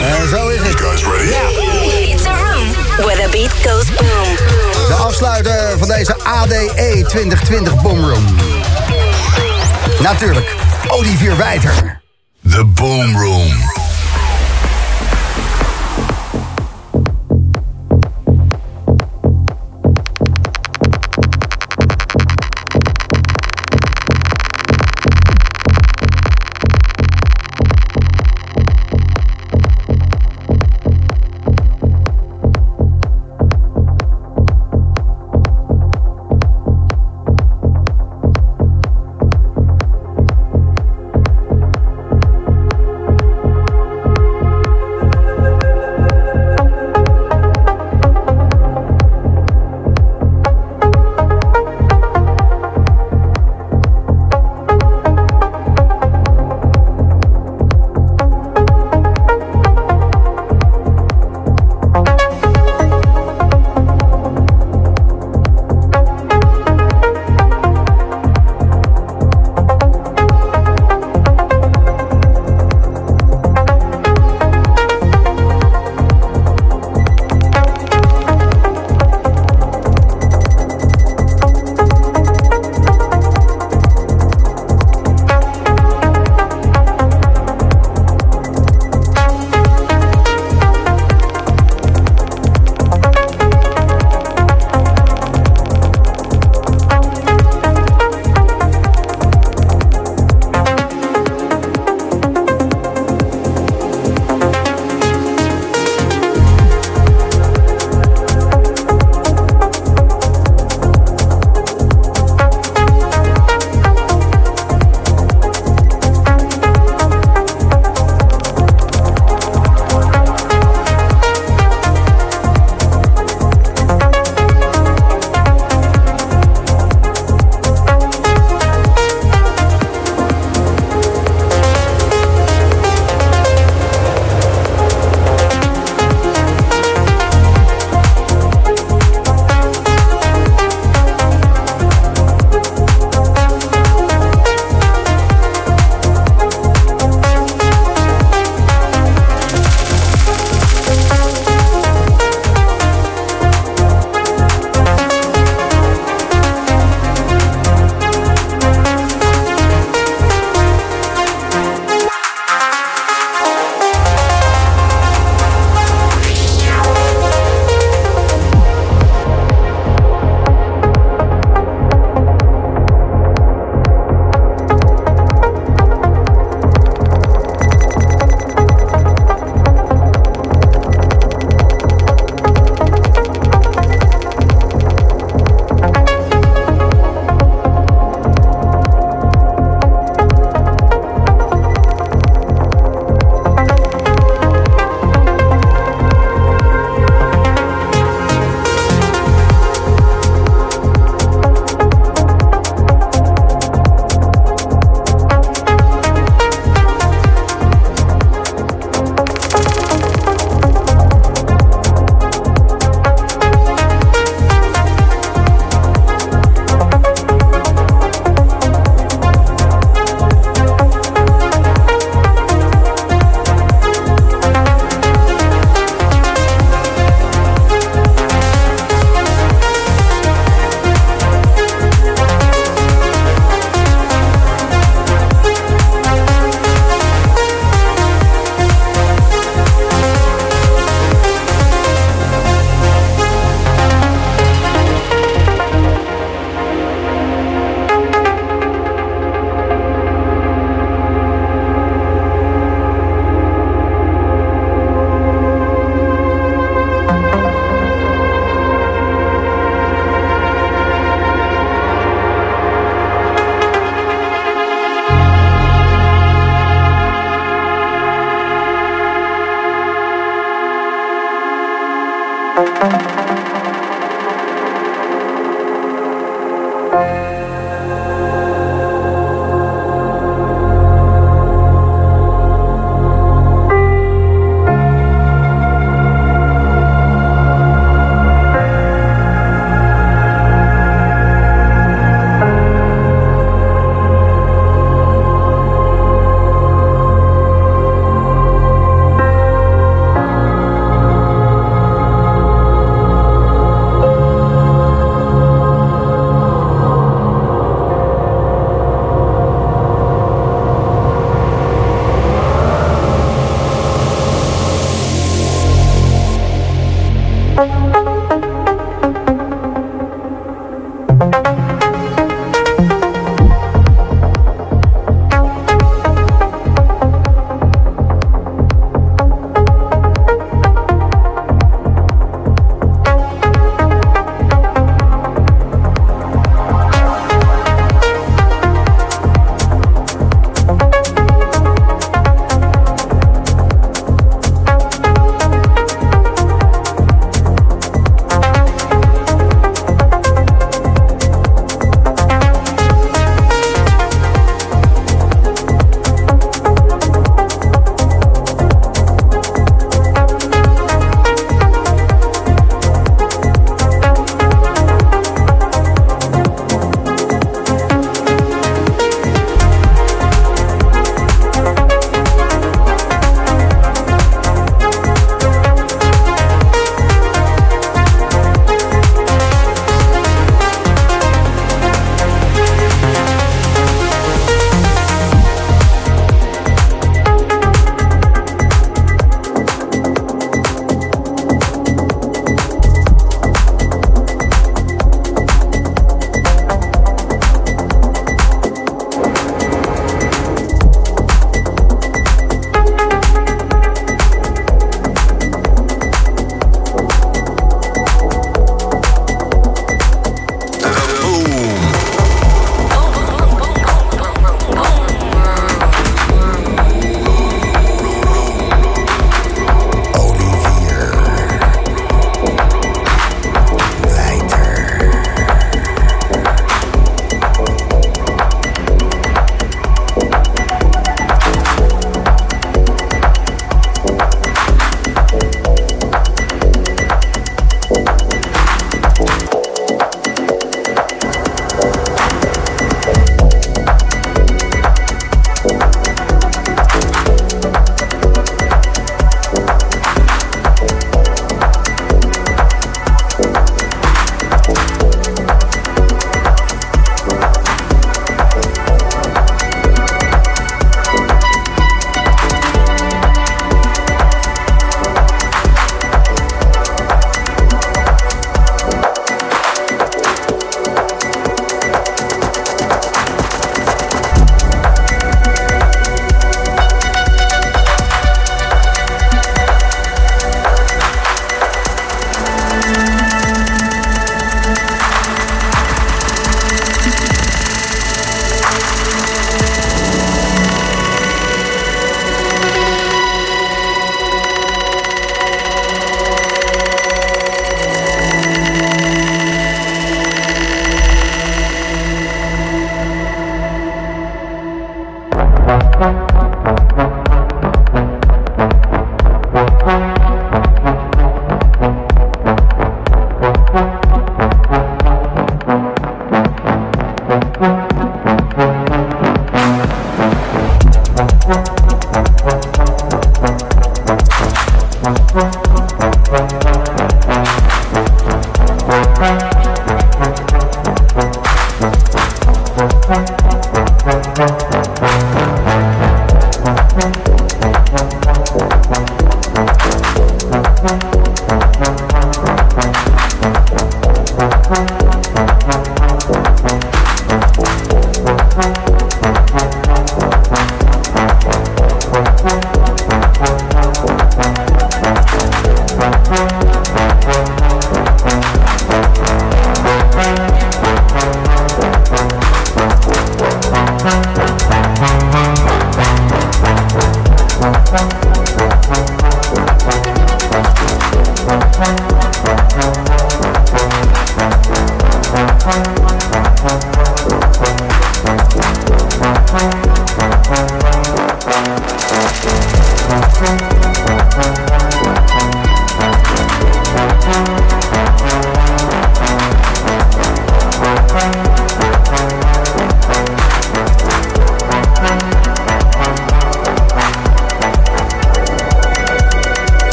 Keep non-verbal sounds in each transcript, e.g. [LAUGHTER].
En zo is het. guys ready? It's a room where the beat goes boom. De afsluiter van deze ADE 2020 Boomroom. Natuurlijk, Olivier Wijter. The Boom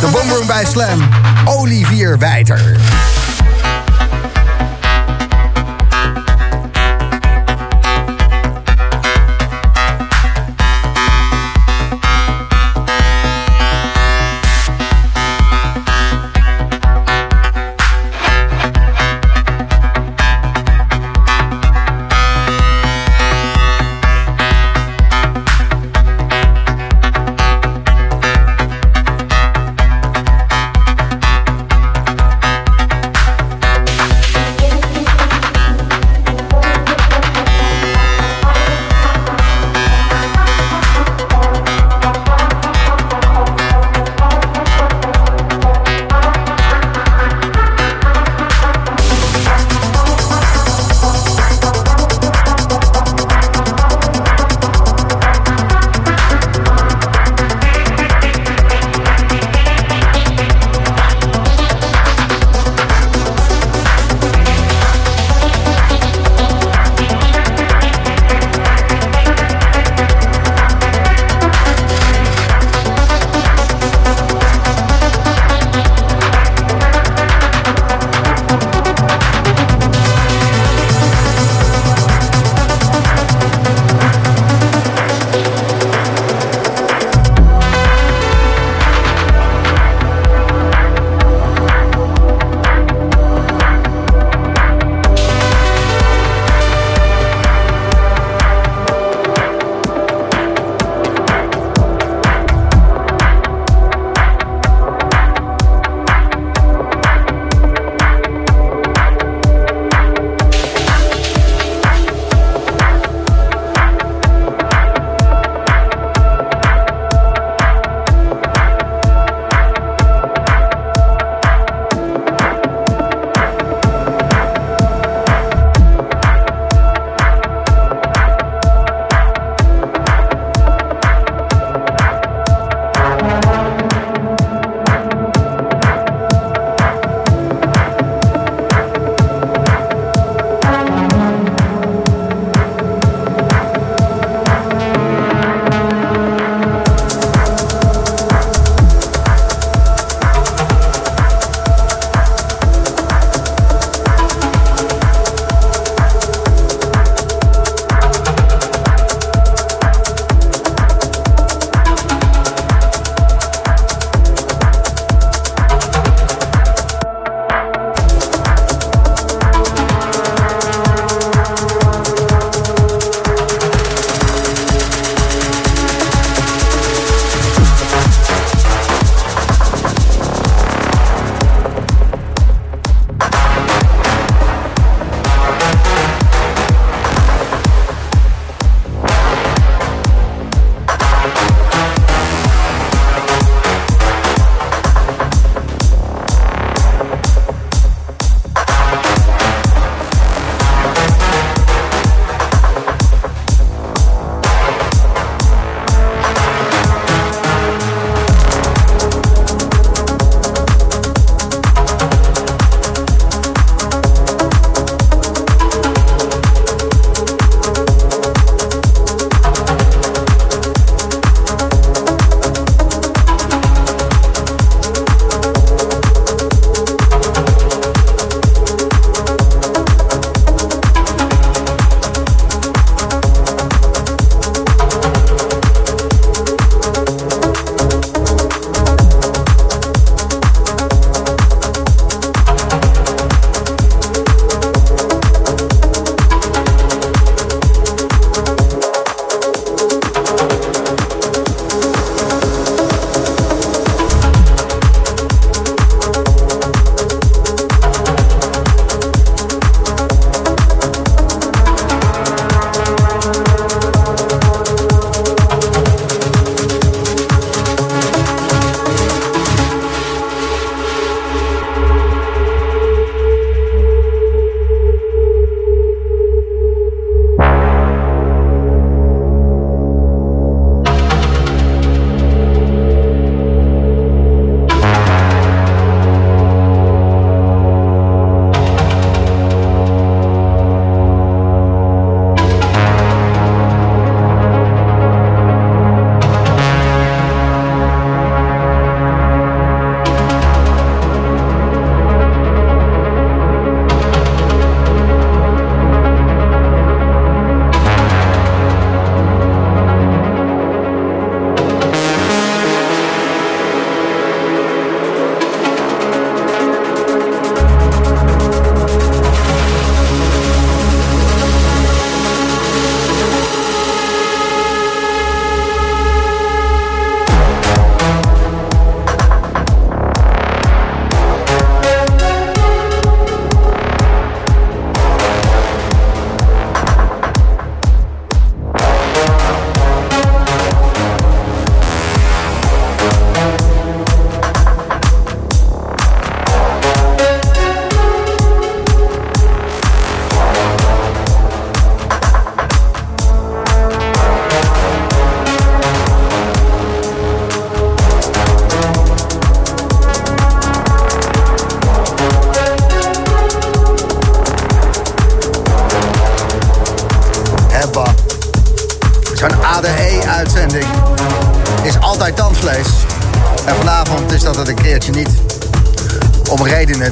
De boomroom bij Slam. Olivier Wijter.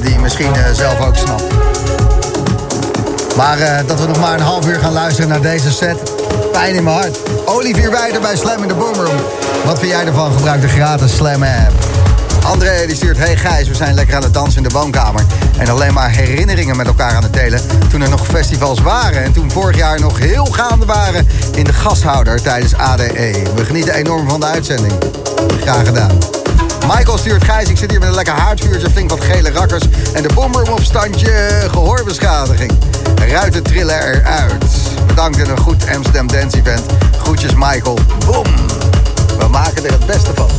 Die misschien eh, zelf ook snapt. Maar eh, dat we nog maar een half uur gaan luisteren naar deze set. Pijn in mijn hart. Olivier Wijder bij Slam in de Boomroom. Wat vind jij ervan? Gebruik de gratis Slam app. André die stuurt... Hey Gijs, we zijn lekker aan het dansen in de woonkamer. En alleen maar herinneringen met elkaar aan het delen. Toen er nog festivals waren. En toen vorig jaar nog heel gaande waren in de gashouder tijdens ADE. We genieten enorm van de uitzending. Graag gedaan. Michael stuurt Gijs, ik zit hier met een lekker haardvuurtje, flink wat gele rakkers. En de boomroom op standje, gehoorbeschadiging. Ruiten trillen eruit. Bedankt en een goed Amsterdam Dance Event. Groetjes Michael. Boom. We maken er het beste van.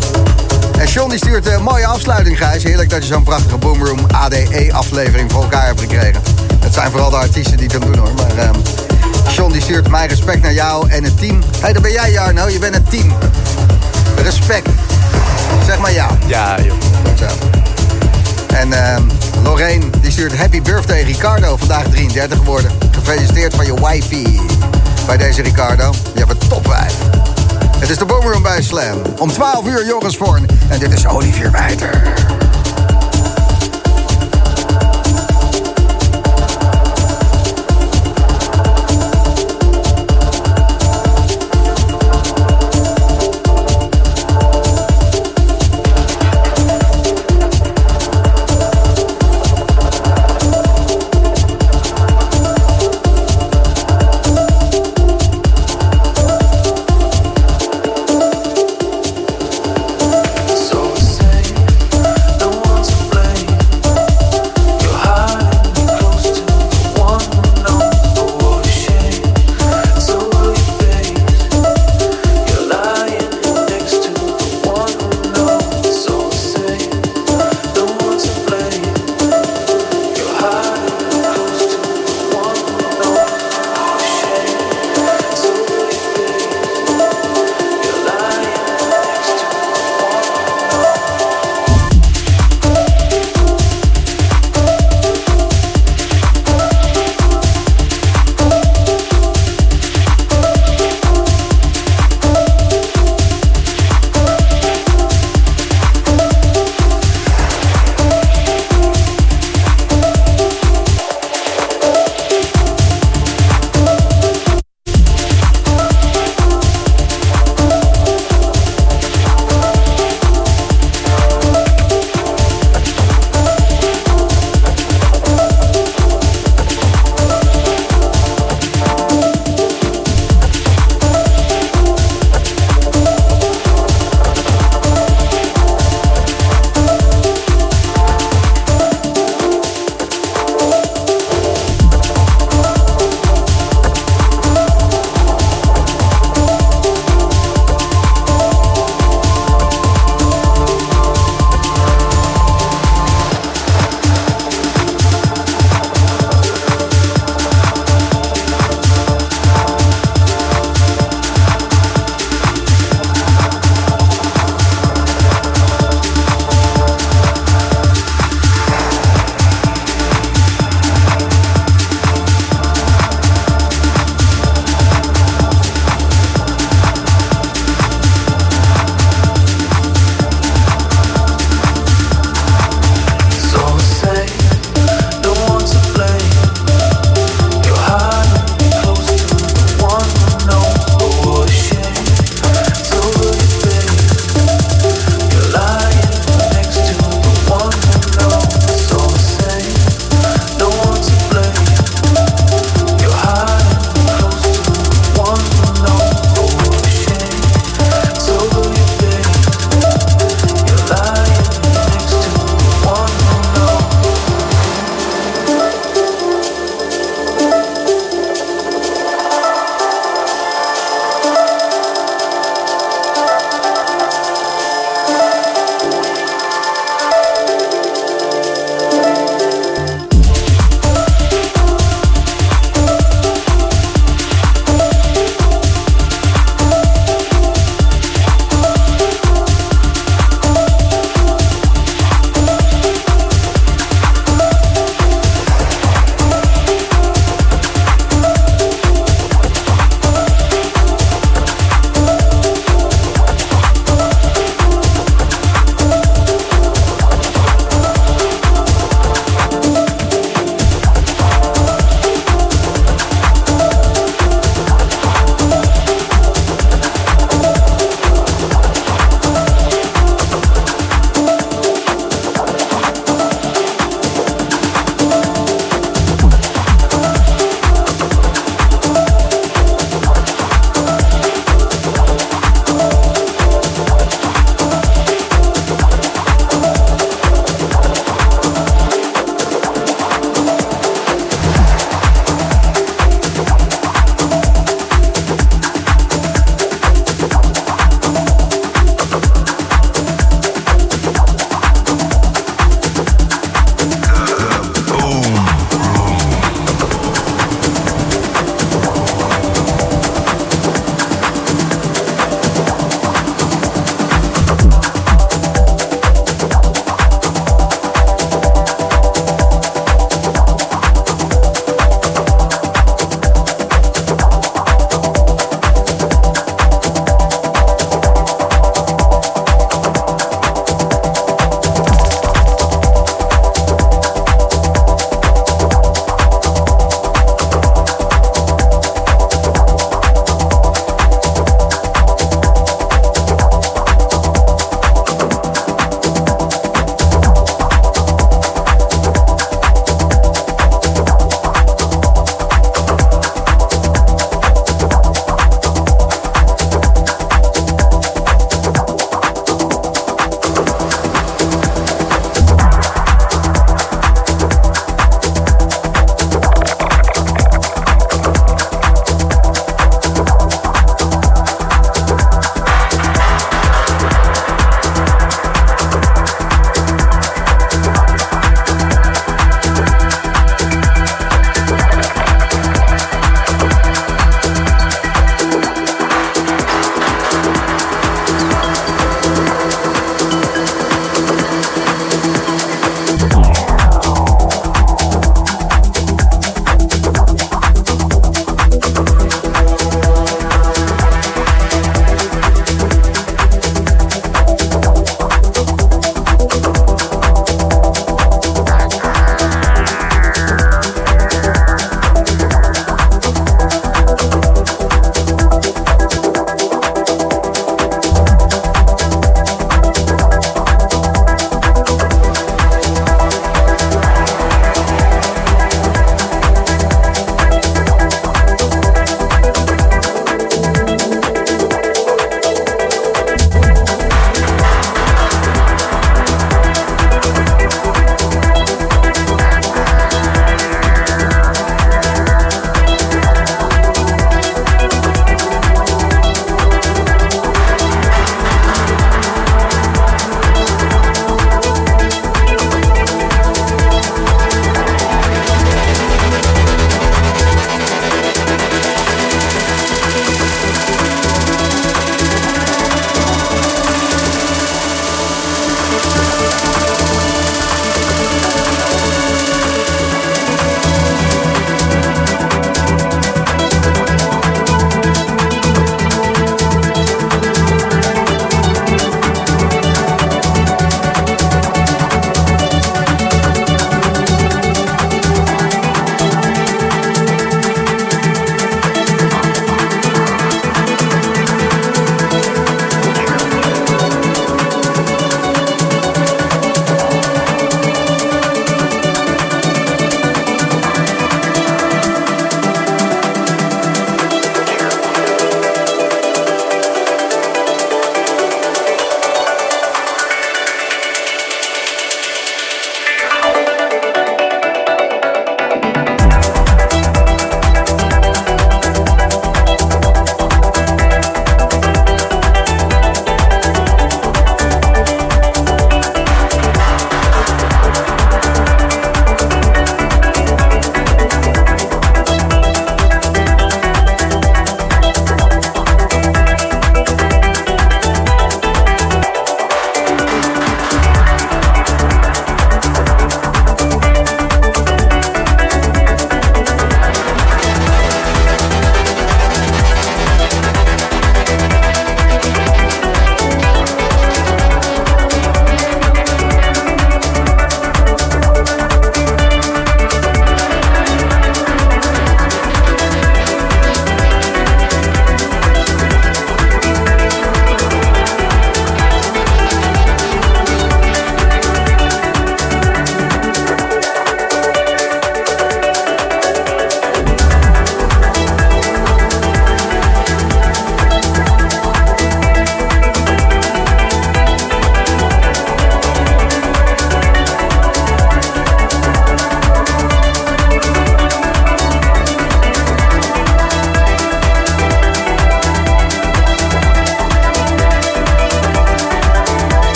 En Sean die stuurt een mooie afsluiting, Gijs. Heerlijk dat je zo'n prachtige Boomroom ADE-aflevering voor elkaar hebt gekregen. Het zijn vooral de artiesten die hem doen, hoor. Maar ehm Sean die stuurt mijn respect naar jou en het team. Hé, hey, daar ben jij, Jarno. Je bent het team. Respect. Zeg maar ja. Ja, joh. Goed zo. En ehm Lorraine die stuurt happy birthday Ricardo. Vandaag 33 geworden. Gefeliciteerd van je wifey. Bij deze Ricardo. Je hebt een top 5. Het is de Boomroom bij Slam. Om 12 uur Joris Voorn. En dit is Olivier Wijter.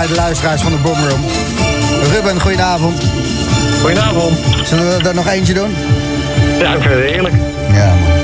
Bij de luisteraars van de Boomroom. Ruben, goedenavond. Goedenavond. Zullen we er nog eentje doen? Ja, ik vind het heerlijk. Ja, man.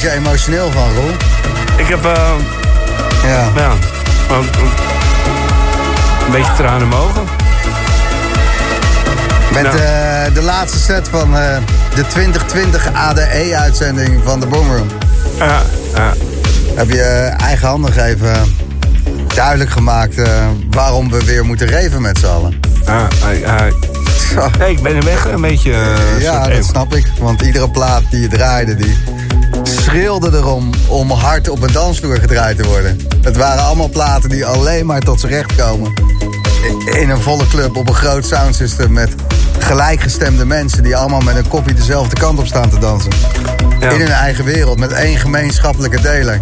Beetje emotioneel van, Roel? Ik heb, eh, Ja. ja, een, een beetje tranen in mijn ogen. Met Nou. eh, de laatste set van eh, de 2020 ADE-uitzending van de Boomroom... Ja, ja. heb je eigenhandig even duidelijk gemaakt... waarom we weer moeten reven met z'n allen. ja, ja, ja. Zo. Nee, ik ben er weg een beetje. Ja, dat snap ik. Want iedere plaat die je draaide, die schreeuwde erom om hard op een dansvloer gedraaid te worden. Het waren allemaal platen die alleen maar tot z'n recht komen. In een volle club op een groot soundsystem met gelijkgestemde mensen... die allemaal met een kopje dezelfde kant op staan te dansen. Ja. In hun eigen wereld, met één gemeenschappelijke deler.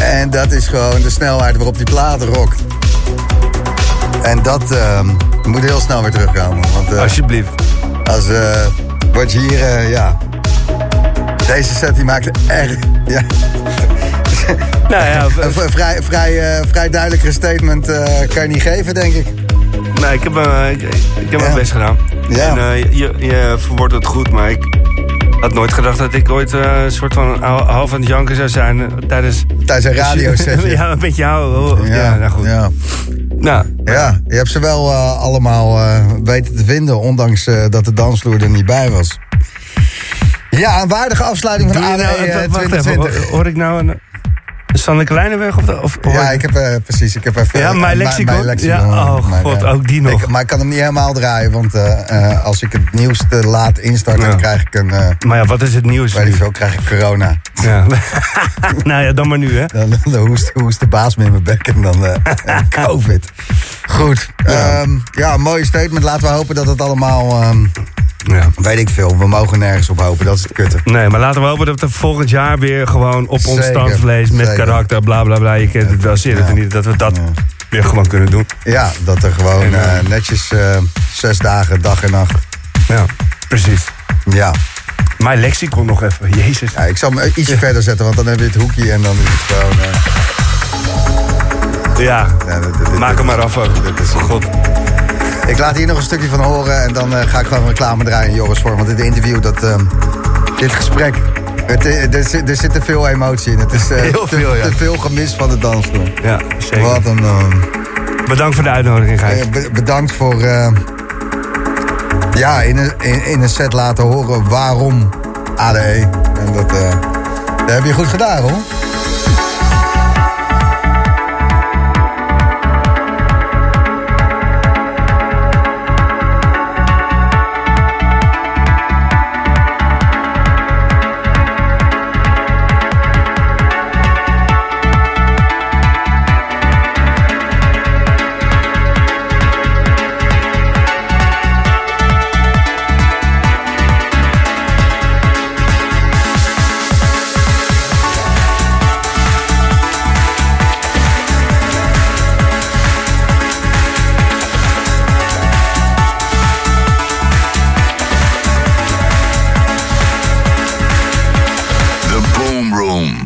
En dat is gewoon de snelheid waarop die platen rokt. En dat ehm, moet heel snel weer terugkomen. Want eh, Alsjeblieft. als eh wat je hier, eh, ja. Deze set die maakt echt. Ja, [LAUGHS] Nou ja, een vrij, vrij, eh, vrij duidelijkere statement eh, kan je niet geven, denk ik. nee, ik heb, eh, ik, ik heb Ja. mijn best gedaan. Ja. En je, je verwoordt het goed, maar ik had nooit gedacht dat ik ooit een soort van hal- half aan het janken zou zijn tijdens... Tijdens een radiosetje. [LAUGHS] ja, een beetje jou. Ja, nou goed. Ja. Nou, Ja, je hebt ze wel allemaal weten te vinden, ondanks dat de dansvloer er niet bij was. Ja, een waardige afsluiting van ADE nou, eh, wacht even, 2020. hoor, hoor ik nou een, Sander Kleineweg? Of, de- of, Ja, ik- heb eh, precies. Ik heb even, Ja, eh, mijn lexicon? lexicon, Ja, oh god, eh, ook die nog. Ik, maar ik kan hem niet helemaal draaien, want eh, eh, als ik het nieuws te laat instart, Ja. dan krijg ik een, eh Maar ja, wat is het nieuws? weet ik veel, krijg ik corona. Ja. [LAUGHS] nou ja, dan maar nu, hè? Dan, dan hoest, hoest de baas me in mijn bek en dan eh, [LAUGHS] COVID. Goed. Ja. ja, een mooie statement. Laten we hopen dat het allemaal, ehm, Ja. weet ik veel, we mogen nergens op hopen. Dat is het kutte. Nee, maar laten we hopen dat we volgend jaar weer gewoon op ons standvlees met zeker. karakter, bla bla bla. Je kent het wel, zeer Ja. niet, dat we dat Ja. weer gewoon kunnen doen. Ja, dat er gewoon En, eh, eh, netjes eh, zes dagen, dag en nacht. Ja, precies. Ja. Mijn lexicon nog even, jezus. ja, ik zal hem ietsje verder zetten, want dan heb je het hoekje en dan is het gewoon... Ja, ja, dit- dit- maak hem maar af ook. dit is- God. Ik laat hier nog een stukje van horen en dan eh, ga ik gewoon reclame draaien in Joris voor. Want dit interview, dat, ehm, dit gesprek, het, eh, er, zit, er zit te veel emotie in. Het is eh, Heel te, veel, ja. te veel gemis van de dansvloer. Ja, zeker. Wat een... ehm, Bedankt voor de uitnodiging, Gijs. be- bedankt voor... ja, in een, in, in een set laten horen waarom ADE. En dat, dat heb je goed gedaan, hoor.